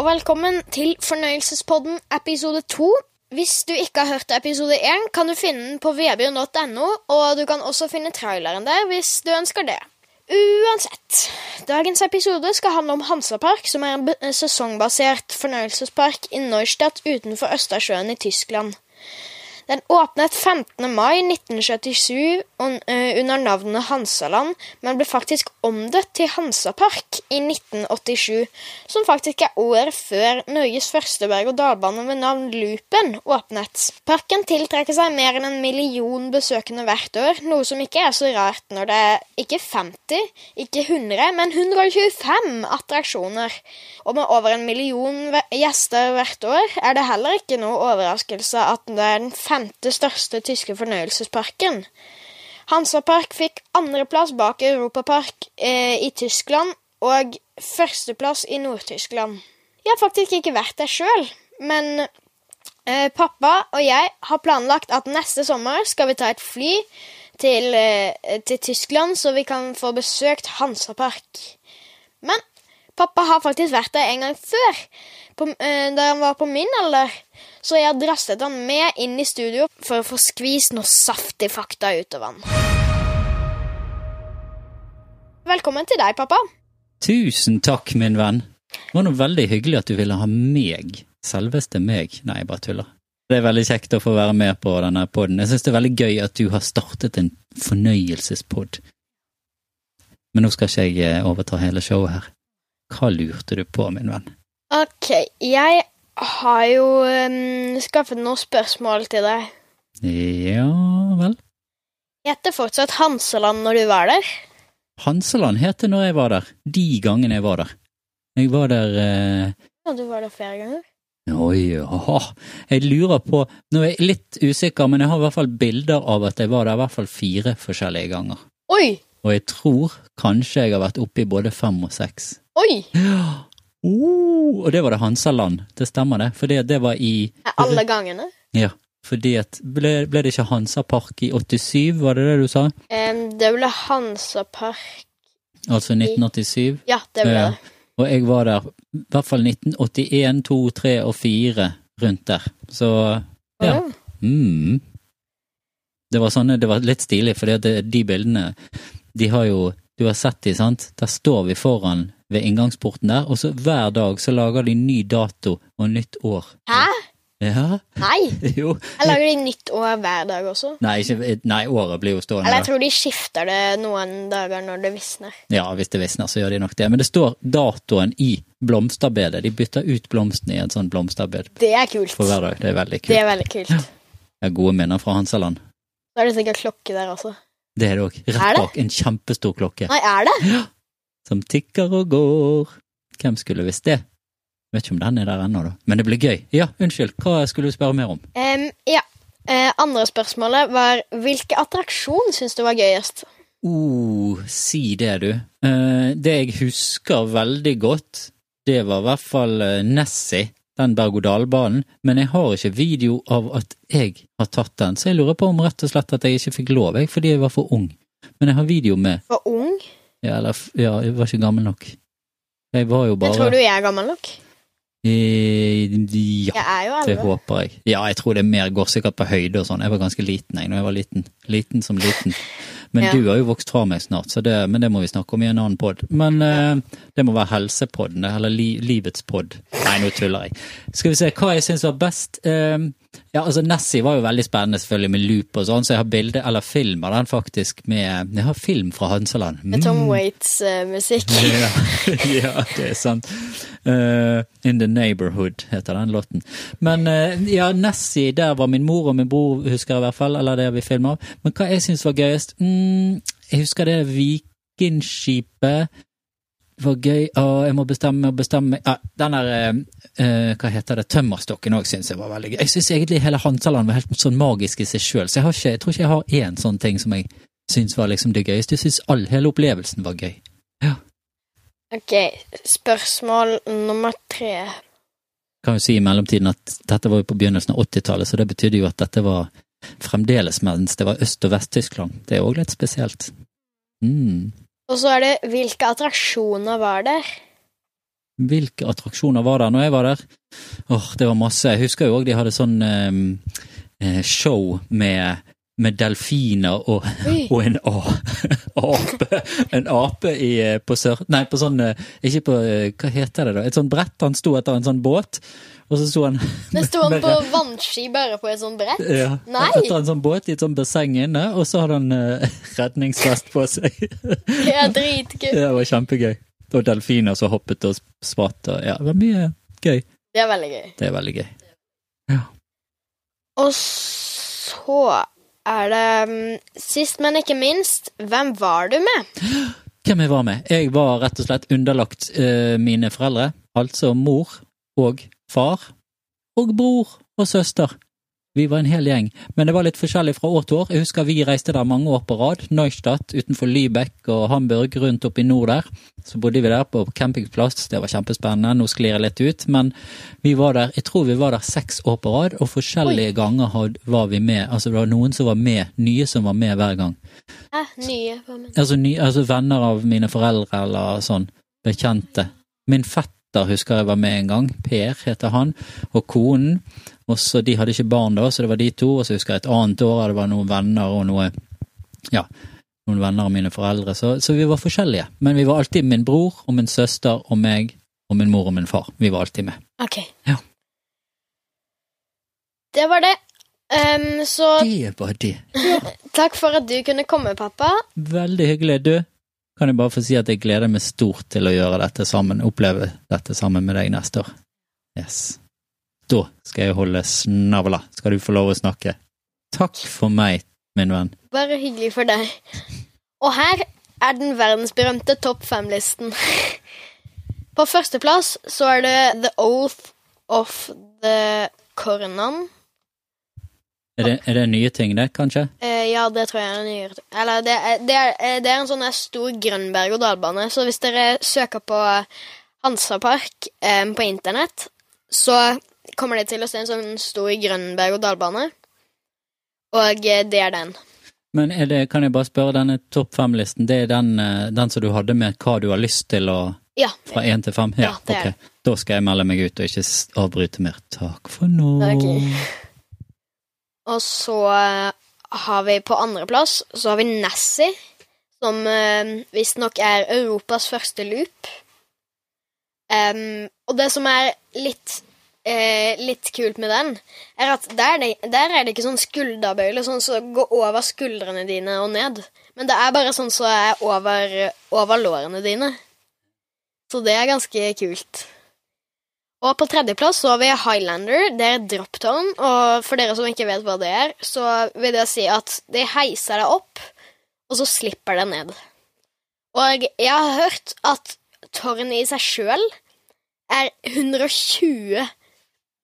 og velkommen til Fornøyelsespodden episode to. Hvis du ikke har hørt episode én, kan du finne den på vebjørn.no, og du kan også finne traileren der hvis du ønsker det. Uansett, dagens episode skal handle om Hansapark, som er en sesongbasert fornøyelsespark i Neustadt utenfor Østersjøen i Tyskland. Den åpnet 15. mai 1977 eh, under navnet Hansaland, men ble faktisk omdøpt til Hansapark i 1987, som faktisk er året før Norges første berg-og-dal-bane ved navn Loopen åpnet. Parken tiltrekker seg mer enn en million besøkende hvert år, noe som ikke er så rart når det er ikke 50, ikke 100, men 125 attraksjoner. Og med over en million gjester hvert år er det heller ikke noe overraskelse at det er den femte største tyske fornøyelsesparken. Hansapark fikk andreplass bak Europapark eh, i Tyskland og førsteplass i Nord-Tyskland. Jeg har faktisk ikke vært der sjøl, men eh, pappa og jeg har planlagt at neste sommer skal vi ta et fly til, eh, til Tyskland, så vi kan få besøkt Hansapark. Men pappa har faktisk vært der en gang før, på, eh, da han var på min alder. Så jeg drasset han med inn i studio for å få skvist noe saftig fakta ut av han. Velkommen til deg, pappa. Tusen takk, min venn. Det var noe veldig hyggelig at du ville ha meg. Selveste meg. Nei, jeg bare tuller. Det er veldig kjekt å få være med på denne podden. Jeg syns det er veldig gøy at du har startet en fornøyelsespod. Men nå skal ikke jeg eh, overta hele showet her. Hva lurte du på, min venn? Ok, jeg har jo um, skaffet noen spørsmål til deg. Ja vel? Heter fortsatt Hanseland når du var der? Hanseland het det når jeg var der. De gangene jeg var der. Jeg var der uh... Ja, du var der flere ganger. Oi, ja. Jeg lurer på Nå er jeg litt usikker, men jeg har i hvert fall bilder av at jeg var der i hvert fall fire forskjellige ganger. Oi! Og jeg tror kanskje jeg har vært oppe i både fem og seks. Oi! Ja. Oh, og det var det Hansaland. Det stemmer, det. For det, det var i alle gangene? Ja. Fordi at ble, ble det ikke Hansapark i 87, var det det du sa? Um, det ble Hansapark Altså 1987? Ja, det ble det. Og jeg var der i hvert fall 1981, 2, 3 og 4 rundt der. Så ja. Oh. Mm. Det var sånne, det var litt stilig, for de bildene, de har jo Du har sett de, sant? Der står vi foran ved inngangsporten der, og så hver dag så lager de ny dato og nytt år. Hæ? Ja, Nei! jo. Jeg lager de nytt år hver dag også. Nei, ikke, nei, året blir jo stående Eller jeg tror de skifter det noen dager når det visner. Ja, hvis det visner, så gjør de nok det. Men det står datoen i blomsterbedet. De bytter ut blomstene i et sånt blomsterbed Det er kult. for hver dag. Det er veldig Det kult. er veldig kult. Det er gode minner fra Hansaland. Da er det sikkert klokke der også. Det er det òg. Rett bak en kjempestor klokke. Nei, er det? Som tikker og går. Hvem skulle visst det? Vet ikke om den er der ennå, da. Men det blir gøy. Ja, unnskyld, hva skulle du spørre mer om? Um, ja. uh, andre spørsmålet var hvilken attraksjon syns du var gøyest? oh, si det, du. Uh, det jeg husker veldig godt, det var i hvert fall eh, Nessie, den berg-og-dal-banen, men jeg har ikke video av at jeg har tatt den, så jeg lurer på om rett og slett at jeg ikke fikk lov, jeg, fordi jeg var for ung. Men jeg har video med For ung? Ja, eller ja, jeg var ikke gammel nok. Jeg var jo bare bare tror du jeg er gammel nok. Eh, Ja. Jeg er jo Det håper jeg. Ja, jeg tror det er mer går sikkert på høyde og sånn. Jeg var ganske liten jeg når jeg var liten. Liten som liten. Men Ja. du har jo vokst fra meg snart, så det, men det må vi snakke om i en annen pod. Men eh, det må være helsepodden, eller li, livets pod. Nei, nå tuller jeg. Skal vi se hva jeg syns var best. Eh, ja, altså Nessie var jo veldig spennende, selvfølgelig, med loop og sånn, så jeg har bilde, eller film av den faktisk, med Jeg har film fra Hanseland. Med Tom Waits-musikk. Ja, ja, det er sant. Uh, in the Neighborhood heter den låten. Men uh, ja, Nessie, der var min mor og min bror, husker jeg i hvert fall, eller det vi filmer av. Men hva jeg syns var gøyest mm, Jeg husker det Vikingskipet var gøy. Å, jeg må bestemme og bestemme ja, Den der eh, eh, Hva heter det? Tømmerstokken òg syns jeg var veldig gøy. Jeg syns egentlig hele Hansaland var helt sånn magisk i seg sjøl, så jeg, har ikke, jeg tror ikke jeg har én sånn ting som jeg syns var liksom det gøyeste. Jeg syns all hele opplevelsen var gøy. Ja. Ok, spørsmål nummer tre. kan jo si i mellomtiden at dette var jo på begynnelsen av 80-tallet, så det betydde jo at dette var fremdeles mens det var Øst- og Vest-Tyskland. Det er òg litt spesielt. Mm. Og så er det hvilke attraksjoner var der? hvilke attraksjoner var der når jeg var der? Åh, det var masse. Jeg husker jo òg de hadde sånn eh, show med, med delfiner og, og en a, ape. En ape i, eh, på sør... Nei, på sånn Ikke på Hva heter det, da? Et sånn brett. Han sto etter en sånn båt, og så sto han Men sto han på vannski bare på et sånt brett? ja, Nei! Etter en sånn båt i et sånt basseng inne, og så hadde han uh, redningsvest på seg. Det er dritgøy. det var kjempegøy. Og delfiner som hoppet og spratt og Ja, det var mye gøy. Det er veldig gøy. Det er veldig gøy. Og så er det mm, Sist, men ikke minst, hvem var du med? Hvem jeg var med? Jeg var rett og slett underlagt uh, mine foreldre, altså mor og far, og bror og søster. Vi var en hel gjeng, men det var litt forskjellig fra år til år. Jeg husker vi reiste der mange år på rad. Neustadt utenfor Lübeck og Hamburg, rundt oppe i nord der. Så bodde vi der på campingplass, det var kjempespennende. Nå sklir jeg litt ut, men vi var der, jeg tror vi var der seks år på rad, og forskjellige ganger had- var vi med. Altså det var noen som var med, nye som var med hver gang. Ja, nye. Altså, nye, altså venner av mine foreldre eller sånn, bekjente. Min fetter husker jeg var med en gang, Per heter han, og konen. Og så De hadde ikke barn da, så det var de to. Og så husker jeg et annet år, det var noen venner og noe Ja, noen venner av mine foreldre. Så, så vi var forskjellige. Men vi var alltid min bror og min søster og meg og min mor og min far. Vi var alltid med. Ok. Ja. Det var det. Um, så Det var det. takk for at du kunne komme, pappa. Veldig hyggelig. Du, kan jeg bare få si at jeg gleder meg stort til å gjøre dette sammen, oppleve dette sammen med deg neste år. Yes. Da skal jeg holde snavla. Skal du få lov å snakke. Takk for meg, min venn. Bare hyggelig for deg. Og her er den verdensberømte topp fem-listen. På førsteplass så er det The Oath of the Cornan. Er det, er det nye ting, det, kanskje? Eh, ja, det tror jeg er nye Eller, det det er, eh, det er en sånn stor grønn berg-og-dal-bane, så hvis dere søker på Hansapark eh, på internett, så kommer det til å se en sånn stor grønn berg-og-dal-bane. Og eh, det er den. Men er det, kan jeg bare spørre, denne topp fem-listen, det er den, eh, den som du hadde med hva du har lyst til å Ja. Fra én til fem? Ja, det er Okay. Da skal jeg melde meg ut og ikke avbryte mer. Takk for nå. Ok. Og så eh, har vi på andreplass så har vi Nassie, som eh, visstnok er Europas første loop. Um, og det som er litt eh, litt kult med den, er at der, er der er det ikke sånn skulderbøyle sånn som går over skuldrene dine og ned. Men det er bare sånn som er over, over lårene dine. Så det er ganske kult. Og på tredjeplass så har vi Highlander. Det er droptone. Og for dere som ikke vet hva det er, så vil det si at det heiser deg opp, og så slipper det ned. Og jeg har hørt at tårnet i seg sjøl er 120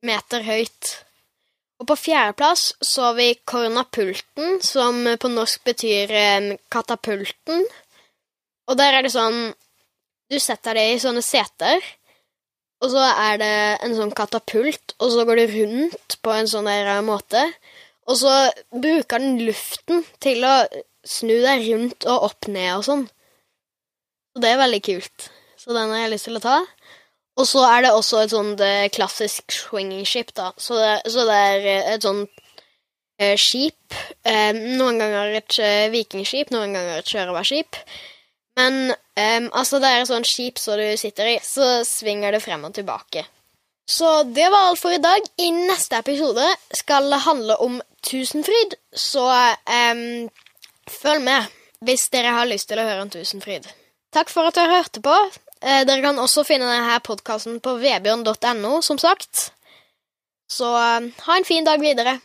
meter høyt. Og på fjerdeplass så har vi Kornapulten, som på norsk betyr eh, katapulten. Og der er det sånn Du setter deg i sånne seter, og så er det en sånn katapult, og så går det rundt på en sånn der måte. Og så bruker den luften til å snu deg rundt og opp ned og sånn. Så det er veldig kult. Så den har jeg lyst til å ta. Og så er det også et sånt eh, klassisk swinging ship, da. Så det, så det er eh, et sånt eh, skip. Eh, noen ganger et eh, vikingskip, noen ganger et sjørøverskip. Men em, altså, det er et sånt skip som du sitter i, så svinger det frem og tilbake. Så det var alt for i dag. I neste episode skal det handle om Tusenfryd, så um, følg med hvis dere har lyst til å høre om Tusenfryd. Takk for at dere hørte på. Eh, dere kan også finne denne podkasten på vebjørn.no, som sagt. Så eh, ha en fin dag videre.